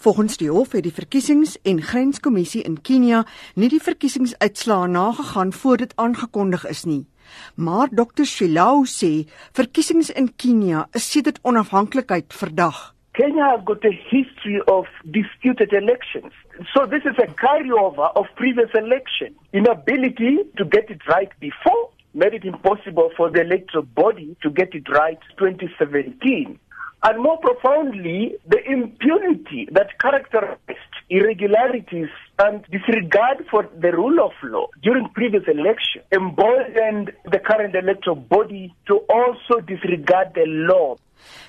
Volgens die hof het die verkiesings- en grenskommissie in Kenia nie die verkiesingsuitslae nagegaan voor dit aangekondig is nie. Maar Dr. Shilau sê verkiesings in Kenia is sedert onafhanklikheid verdag. Kenya has got a history of disputed elections. So this is a carryover of previous election. Inability to get it right before made it impossible for the electoral body to get it right 2017. And more profoundly, the impunity irregularities and disregard for the rule of law during previous elections emboldened the current electoral body to also disregard the law.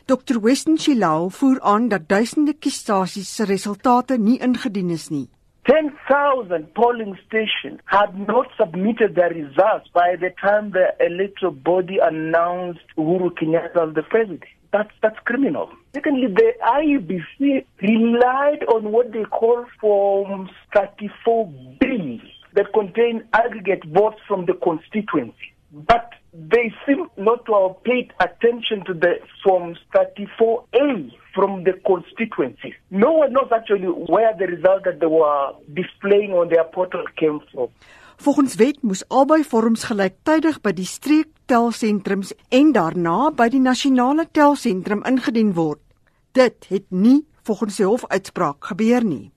Dr. Weston Chilau voer aan dat duisende kiesstasies se resultate nie ingedien is nie. 10,000 polling stations had not submitted their results by the time the electoral body announced Uhuru Kenyatta as the president. That's that's criminal. Secondly, the IEBC relied on what they call Form 34B that contain aggregate votes from the constituency. But they seem not to have paid attention to the Form 34A from the constituency. No one knows actually where the result that they were displaying on their portal came from. Volgens wet moes albei vorms gelyktydig by die streektelsentrums en daarna by die nasionale telsentrum ingedien word. Dit het nie volgens die hofuitspraak gebeur nie.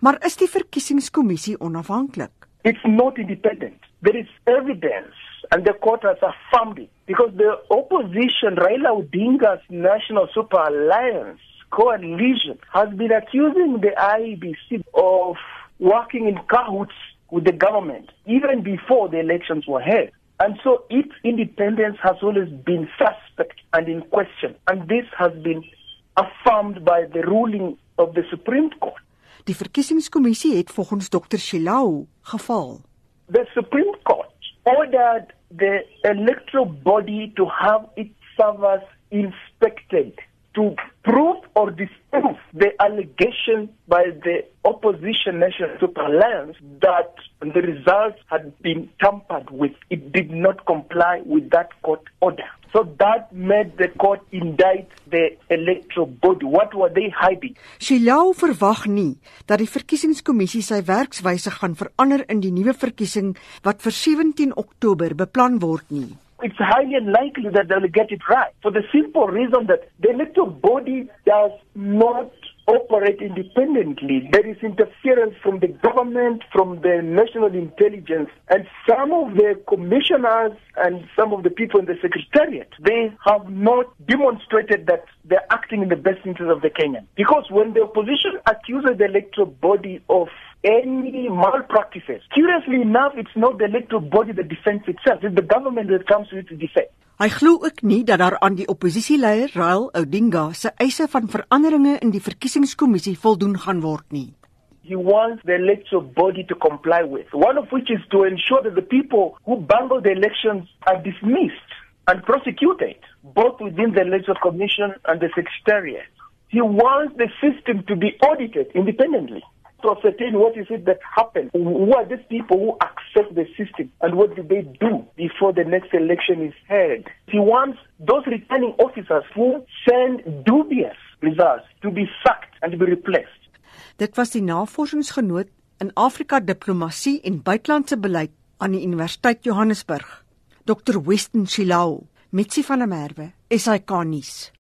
Maar is die verkiesingskommissie onafhanklik? It's not independent. There is evidence and the court has affirmed it because the opposition Raila Odinga's National Super Alliance coalition has been accusing the IEBC of working in cahoots with the government even before the elections were held. And so its independence has always been suspect and in question. And this has been affirmed by the ruling of the Supreme Court. Die verkiesingskommissie het volgens Dr. Shilau geval. The Supreme Court ordered the electoral body to have its servers inspected to prove or disprove the allegation by the opposition National Super Alliance that the results had been tampered with. It did not comply with that court order. So that made the court indict the electoral body. What were they hiding? Shilau verwag nie dat die verkiesingskommissie sy werkswyse gaan verander in die nuwe verkiesing wat vir 17 Oktober beplan word nie. it's highly unlikely that they'll get it right for the simple reason that the electoral body does not operate independently. There is interference from the government, from the national intelligence, and some of the commissioners and some of the people in the secretariat, they have not demonstrated that they're acting in the best interest of the Kenyan. Because when the opposition accuses the electoral body of any malpractices. Curiously enough, it's not the electoral body that defends itself. It's the government that comes to it to defend. Hy glo ook nie dat daar aan die oppositieleier Rail Odinga se eise van veranderinge in die verkiesingskommissie voldoen gaan word nie. He wants the electoral body to comply with, one of which is to ensure that the people who bungled the elections are dismissed and prosecuted, both within the electoral commission and the secretariat. He wants the system to be audited independently. to ascertain what is it that happened. Who are these people who access the system and what do they do before the next election is held? He wants those returning officers who send dubious results to be sacked and to be replaced. Dit was die navorsingsgenoot in Afrika diplomatie en buitelandse beleid aan die Universiteit Johannesburg. Dr Weston Chilau, Mitsi van der Merwe, SAK nuus.